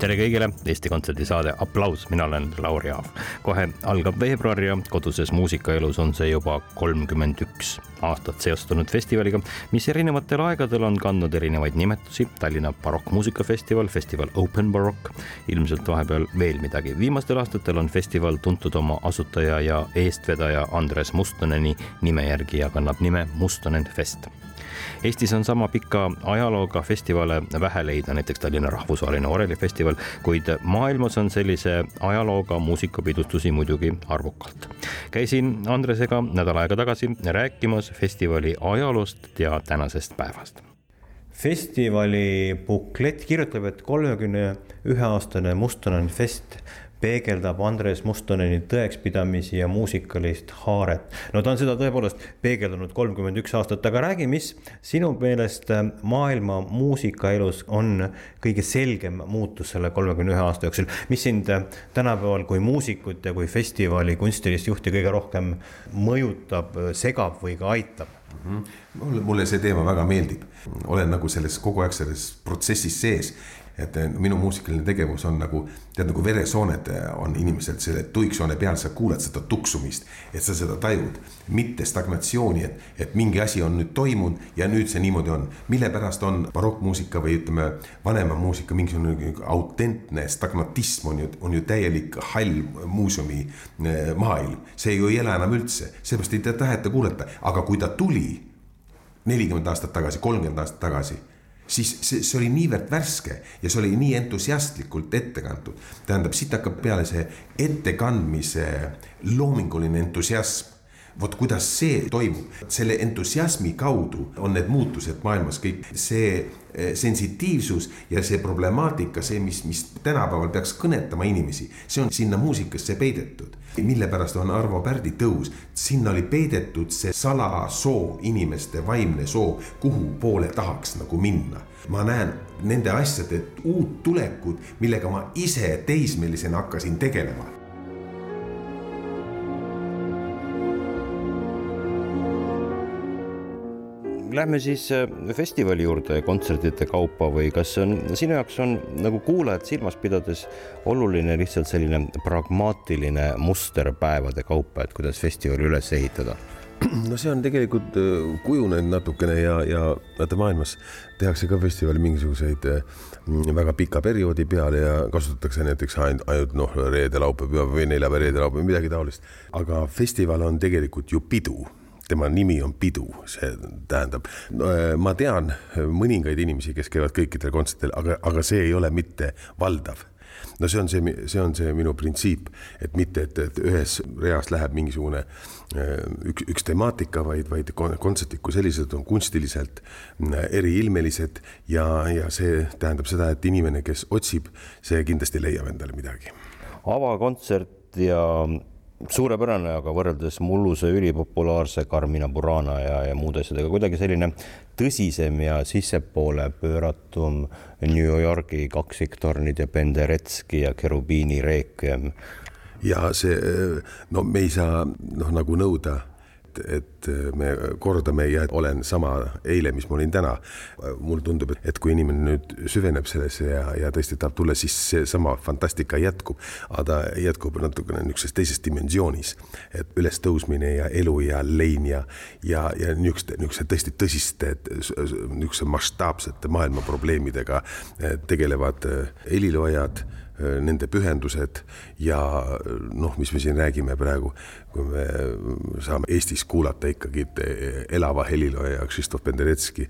tere kõigile, Eesti Kontserdi saade Applaus, mina olen Lauri Aav. kohe algab veebruar ja koduses muusikaelus on see juba kolmkümmend üks aastat seostunud festivaliga, mis erinevatel aegadel on kandnud erinevaid nimetusi. Tallinna barokkmuusikafestival, festival Open Baroque, ilmselt vahepeal veel midagi. viimastel aastatel on festival tuntud oma asutaja ja eestvedaja Andres Mustoneni nime järgi ja kannab nime Mustonen Fest Eestis on sama pika ajalooga festivale vähe leida, näiteks Tallinna Rahvusvaheline Orelifestival, kuid maailmas on sellise ajalooga muusikapidustusi muidugi arvukalt. käisin Andresega nädal aega tagasi rääkimas festivali ajaloost ja tänasest päevast festivali buklett kirjutab, et kolmekümne ühe aastane Mustonen fest peegeldab Andres Mustoneni tõekspidamisi ja muusikalist haaret. no ta on seda tõepoolest peegeldanud kolmkümmend üks aastat, aga räägi, mis sinu meelest äh, maailma muusikaelus on kõige selgem muutus selle kolmekümne ühe aasta jooksul, mis sind äh, tänapäeval kui muusikut ja kui festivali kunstilist juhti kõige rohkem mõjutab, segab või ka aitab? -hmm. mulle, mulle see teema väga meeldib, olen nagu selles kogu aeg selles protsessis sees et eh, minu muusikaline tegevus on nagu, tead nagu veresooned eh, on inimesel selle tuiksoone peal, sa kuulad seda tuksumist, et sa seda tajud. mitte stagnatsiooni, et, et mingi asi on nüüd toimunud ja nüüd see niimoodi on. mille pärast on barokkmuusika või ütleme, vanema muusika mingisugune autentne stagnatism on ju, on ju täielik hall muuseumi eh, maailm. see ju ei ela enam üldse, seepärast ei taheta kuulata, aga kui ta tuli nelikümmend aastat tagasi, kolmkümmend aastat tagasi siis see, see oli niivõrd värske ja see oli nii entusiastlikult ette kantud. tähendab, siit hakkab peale see ettekandmise loominguline entusiasm vot kuidas see toimub, selle entusiasmi kaudu on need muutused maailmas kõik, see eh, sensitiivsus ja see problemaatika, see, mis, mis tänapäeval peaks kõnetama inimesi, see on sinna muusikasse peidetud. mille pärast on Arvo Pärdi tõus, sinna oli peidetud see salasoov, inimeste vaimne soov, kuhu poole tahaks nagu minna. ma näen nende asjade uut tulekut, millega ma ise teismelisena hakkasin tegelema Lähme siis äh, festivali juurde kontsertide kaupa või kas on sinu jaoks on nagu kuulajat silmas pidades oluline lihtsalt selline pragmaatiline muster päevade kaupa, et kuidas festivali üles ehitada? no see on tegelikult äh, kujunenud natukene ja, ja vaata maailmas tehakse ka festivali mingisuguseid äh, väga pika perioodi peale ja kasutatakse näiteks ainult, ainult noh, reede, laupäev või neljapäev, reede, laupäev, midagi taolist. aga festival on tegelikult ju pidu tema nimi on pidu, see tähendab, äh, ma tean mõningaid inimesi, kes käivad kõikidel kontsertidel, aga, aga see ei ole mitte valdav no see on see, see on see minu printsiip, et mitte, et, et ühes reas läheb mingisugune äh, üks, üks temaatika, vaid, vaid kontserdid kui sellised on kunstiliselt äh, eriilmelised ja, ja see tähendab seda, et inimene, kes otsib, see kindlasti leiab endale midagi. avakontsert ja suurepärane, aga võrreldes mulluse ülipopulaarse Carmina Burana ja, ja muude asjadega kuidagi selline tõsisem ja sissepoole pööratum New Yorgi kaksiktornid ja Penderecki ja Cherubini Requiem. ja see, no me ei saa noh, nagu nõuda et, et me kordame ja olen sama eile, mis ma olin täna. mulle tundub, et kui inimene nüüd süveneb sellesse ja, ja tõesti tahab tulla, siis seesama fantastika jätkub, aga ta jätkub natukene niisuguses teises dimensioonis, et ülestõusmine ja elu ja lein ja, ja, ja niisuguste, niisuguste tõesti tõsiste, niisuguse mastaapsete maailma probleemidega tegelevad heliloojad nende pühendused ja noh, mis me siin räägime praegu, kui me saame Eestis kuulata ikkagi elava helilooja Krzysztof Penderecki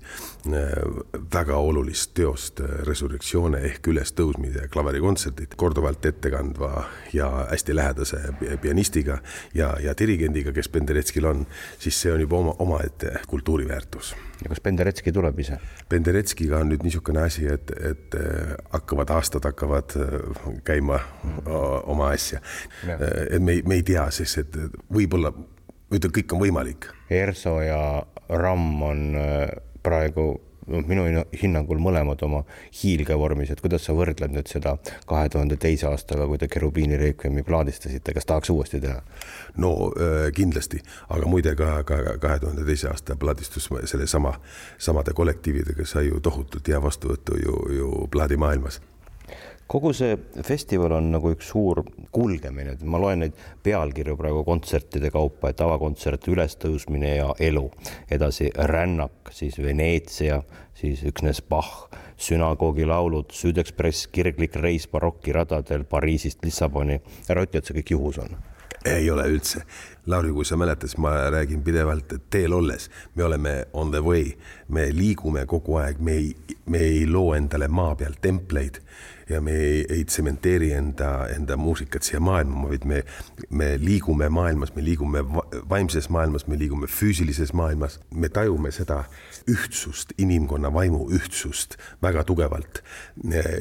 väga olulist teost, Resurrektsioone ehk ülestõusmise klaverikontserdit, korduvalt ette kandva ja hästi lähedase pianistiga ja, ja dirigendiga, kes Pendereckil on, siis see on juba oma, omaette kultuuriväärtus ja kas Penderecki tuleb ise? Pendereckiga on nüüd niisugune asi, et, et äh, hakkavad aastad hakkavad äh, käima oma asja. Äh, et me ei, me ei tea siis, et võib-olla, ütleme, kõik on võimalik. ERSO ja RAM on praegu noh, minu hinnangul mõlemad oma hiilgevormis, et kuidas sa võrdled nüüd seda kahe tuhande teise aastaga, kui te Kerubiini Requiemi plaadistasite, kas tahaks uuesti teha? no kindlasti, aga muide ka kahe tuhande teise aasta plaadistus sellesama, samade kollektiividega sai ju tohutult hea vastuvõtu ju, ju plaadimaailmas kogu see festival on nagu üks suur kulgemine, et ma loen neid pealkirju praegu kontsertide kaupa, et avakontsert, ülestõusmine ja elu, edasi rännak, siis Veneetsia, siis üksnes Bach, sünagoogi laulud, Südekspress, kirglik reis barokiradadel Pariisist Lissaboni. ära ütle, et see kõik juhus on? Ei ole üldse. Lauri, kui sa mäletad, siis ma räägin pidevalt, et teel olles me oleme on the way, me liigume kogu aeg, me ei, me ei loo endale maa peal templeid ja me ei, ei tsementeeri enda, enda muusikat siia maailma, vaid me, me liigume maailmas, me liigume vaimses maailmas, me liigume füüsilises maailmas, me tajume seda ühtsust, inimkonna vaimu ühtsust väga tugevalt.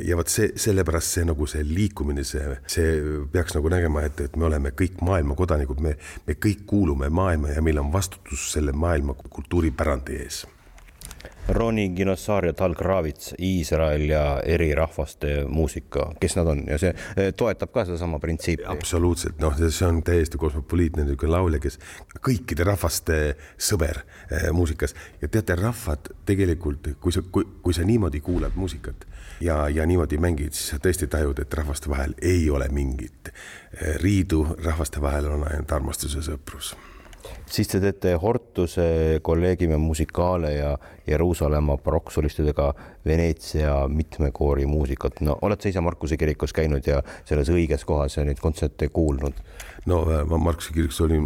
ja vot see, sellepärast see nagu see liikumine, see, see peaks nagu nägema, et, et me oleme kõik maailma kodanikud, me, me kõik kuulume maailma ja meil on vastutus selle maailma kultuuripärandi ees Roni Ginossaar ja Tal Kravits, Iisrael ja eri rahvaste muusika, kes nad on? Ja see eh, toetab ka sedasama printsiipi. absoluutselt, noh, see on täiesti kosmopoliitne niisugune laulja, kes kõikide rahvaste sõber eh, muusikas. Ja teate, rahvad tegelikult, kui sa, kui, kui sa niimoodi kuulad muusikat ja, ja niimoodi mängid, siis sa tõesti tajud, et rahvaste vahel ei ole mingit eh, riidu, rahvaste vahel on ainult armastus ja sõprus siis te teete Hortuse Collegium Musicale ja Jeruusalemma barokksolistidega Veneetsia mitmekoori muusikat. no oled sa ise Markuse kirikus käinud ja selles õiges kohas neid kontserte kuulnud? no ma Markuse kirikus olin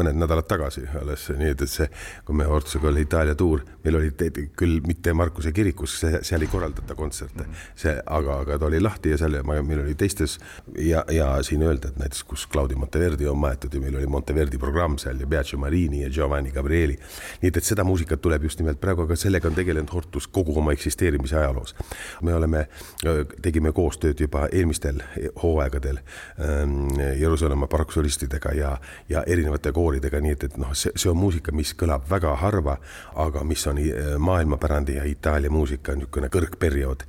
mõned nädalad tagasi alles, nii et, et see, kui me Hortusega oli Itaalia tuur, meil oli küll mitte Markuse kirikus, seal ei korraldata kontserte, see, aga, aga ta oli lahti ja seal meil oli teistes ja, ja siin öelda, et näiteks kus Claudio Monteverdi on maetud ja meil oli Monteverdi programm seal ja Biagio Marini ja Giovanni Gabrieli. nii et, et seda muusikat tuleb just nimelt praegu, aga sellega on tegelenud Hortus kogu oma eksisteerimise ajaloos. me oleme, tegime koostööd juba eelmistel hooaegadel ähm, Jeruusalemma barokksolistidega ja, ja erinevate kooridega, nii et, et noh, see, see on muusika, mis kõlab väga harva, aga mis on äh, maailmapärandi ja Itaalia muusika niisugune kõrgperiood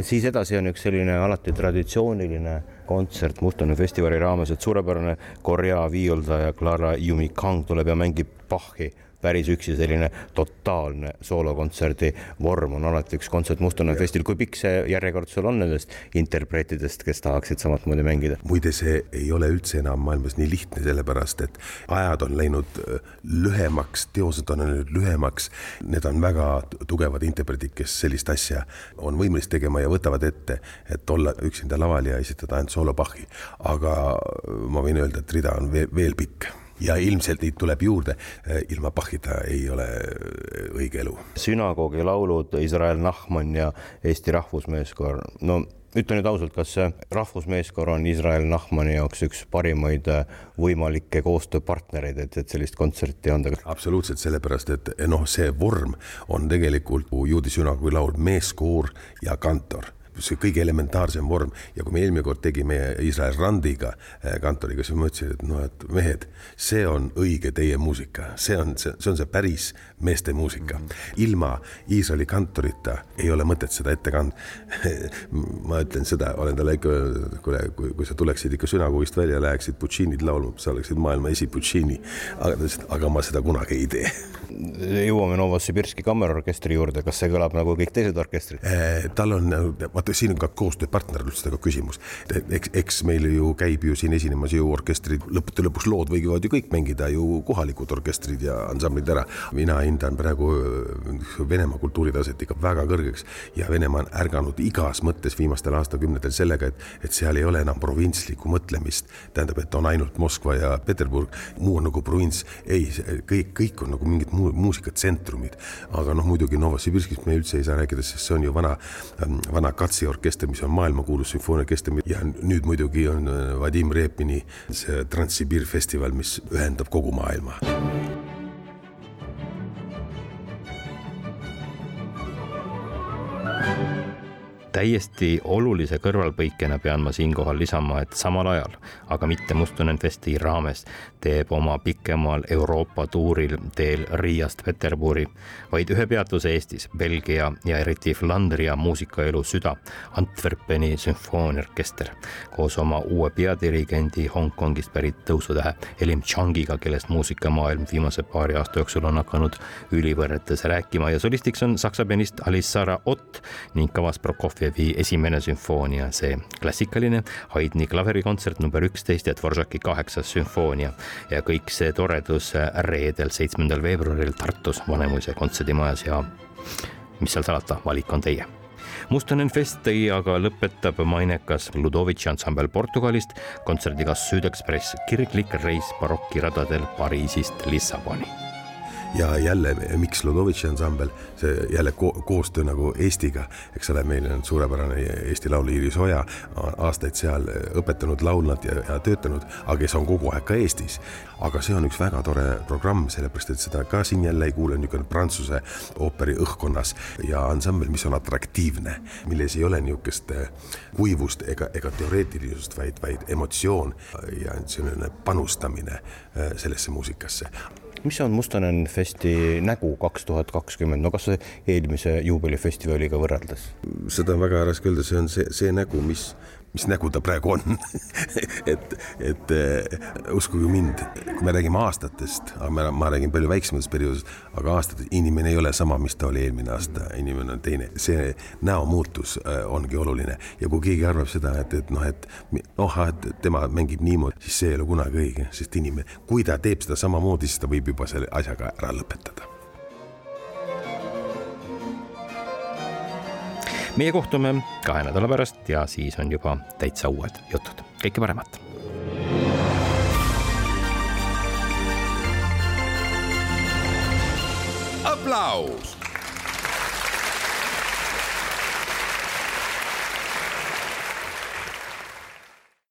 siis edasi on üks selline alati traditsiooniline kontsert Mustane festivali raames, et suurepärane Korea viiuldaja Clara Yumikang tuleb ja mängib Bachi päris üksi selline totaalne soolokontserdi vorm on alati üks kontsert Mustana festil. kui pikk see järjekord sul on nendest interpreetidest, kes tahaksid samatmoodi mängida? muide, see ei ole üldse enam maailmas nii lihtne, sellepärast et ajad on läinud äh, lühemaks, teosed on läinud lühemaks. Need on väga tugevad interpretid, kes sellist asja on võimelised tegema ja võtavad ette, et olla üksinda laval ja esitada ainult soolopahhi. aga ma võin öelda, et rida on veel, veel pikk ja ilmselt neid tuleb juurde. Eh, ilma Bachita ei ole eh, õige elu. sünagoogi laulud, Iisrael Nahman ja Eesti Rahvusmeeskoor, no ütle nüüd ausalt, kas rahvusmeeskoor on Iisrael Nahmani jaoks üks parimaid eh, võimalikke koostööpartnereid, et, et sellist kontserti anda? absoluutselt, sellepärast et noh, see vorm on tegelikult juudi sünagoogi laul meeskoor ja kantor see kõige elementaarsem vorm ja kui me eelmine kord tegime Iisrael Randiga eh, kantoriga, siis ma ütlesin, et noh, et mehed, see on õige teie muusika, see on, see, on see päris meeste muusika. ilma Iisraeli kantorita ei ole mõtet seda ette kanda ma ütlen seda, olen talle ikka öelnud, et kuule, kui, kui sa tuleksid ikka sünagoogist välja, läheksid Puccinit laulma, sa oleksid maailma esi Puccini. aga ta ütles, et aga ma seda kunagi ei tee jõuame Novosibirski kammerorkestri juurde, kas see kõlab nagu kõik teised orkestrid? Eh, tal on, vaata siin on ka koostööpartnerlustega küsimus. eks, eks meil ju käib ju siin esinemas ju orkestrid, lõppude lõpuks lood võivad ju kõik mängida ju kohalikud orkestrid ja ansamblid ära. mina hindan praegu Venemaa kultuuritaset ikka väga kõrgeks ja Venemaa on ärganud igas mõttes viimastel aastakümnetel sellega, et, et seal ei ole enam provintslikku mõtlemist. tähendab, et on ainult Moskva ja Peterburg, muu on nagu provints, ei, kõik, kõik on nagu mingid muu, muusikatsentrumid. aga noh, muidugi Novosibirskist me üldse ei saa rääkida, sest see on ju vana, vana Katsi orkester, mis on maailmakuulus sümfooniaorkester ja nüüd muidugi on äh, Vadim Repini see Transsibir festival, mis ühendab kogu maailma. Täiesti olulise kõrvalpõikena pean ma siinkohal lisama, et samal ajal, aga mitte Mustonen Festi raames, teeb oma pikemal Euroopa tuuril teel Riiast Peterburi vaid ühe peatuse Eestis, Belgia ja eriti Flandria muusikaelu süda, Antwerpeni sümfooniaorkester koos oma uue peadirigendi Hongkongist pärit tõusutähe Elim Changiga, kellest muusikamaailm viimase paari aasta jooksul on hakanud ülivõrretes rääkima. Ja solistiks on saksa pianist Alissara Ott ning kavas Prokofjev Prokofjevi esimene sümfoonia, see klassikaline Haydni klaverikontsert number üksteist ja Dvoržaki kaheksas sümfoonia. Ja kõik see toredus reedel, seitsmendal veebruaril Tartus Vanemuise kontserdimajas ja mis seal salata, valik on teie. Mustonen Fest tõi aga lõpetab mainekas Ludovici ansambel Portugalist kontserdiga Südekspress kirglik reis barokiradadel Pariisist Lissaboni ja jälle, miks Ludovitši ansambel, see jälle ko koostöö nagu Eestiga, eks ole, meil on suurepärane Eesti laulja Iris Oja, aastaid seal õpetanud, laulnud ja, ja töötanud, aga kes on kogu aeg ka Eestis. aga see on üks väga tore programm, sellepärast et seda ka siin jälle ei kuule niisugune prantsuse ooperi õhkkonnas ja ansambel, mis on atraktiivne, milles ei ole niisugust kuivust ega, ega teoreetilisust, vaid, vaid emotsioon ja selline panustamine sellesse muusikasse mis on Mustonen Festi nägu kaks tuhat kakskümmend, no kas eelmise juubelifestivaliga võrreldes? seda on väga raske öelda, see on see, see nägu, mis mis nägu ta praegu on. Et, et uh, uskuge mind, kui me räägime aastatest, ma, räägin palju väiksematest perioodidest, aga aastates inimene ei ole sama, mis ta oli eelmine aasta, inimene on teine, see näomuutus uh, ongi oluline. Ja kui keegi arvab seda, et, et noh, et noh, et tema mängib niimoodi, siis see ei ole kunagi õige, sest inimene, kui ta teeb seda samamoodi, siis ta võib juba selle asjaga ära lõpetada meie kohtume kahe nädala pärast ja siis on juba täitsa uued jutud. kõike paremat. aplaus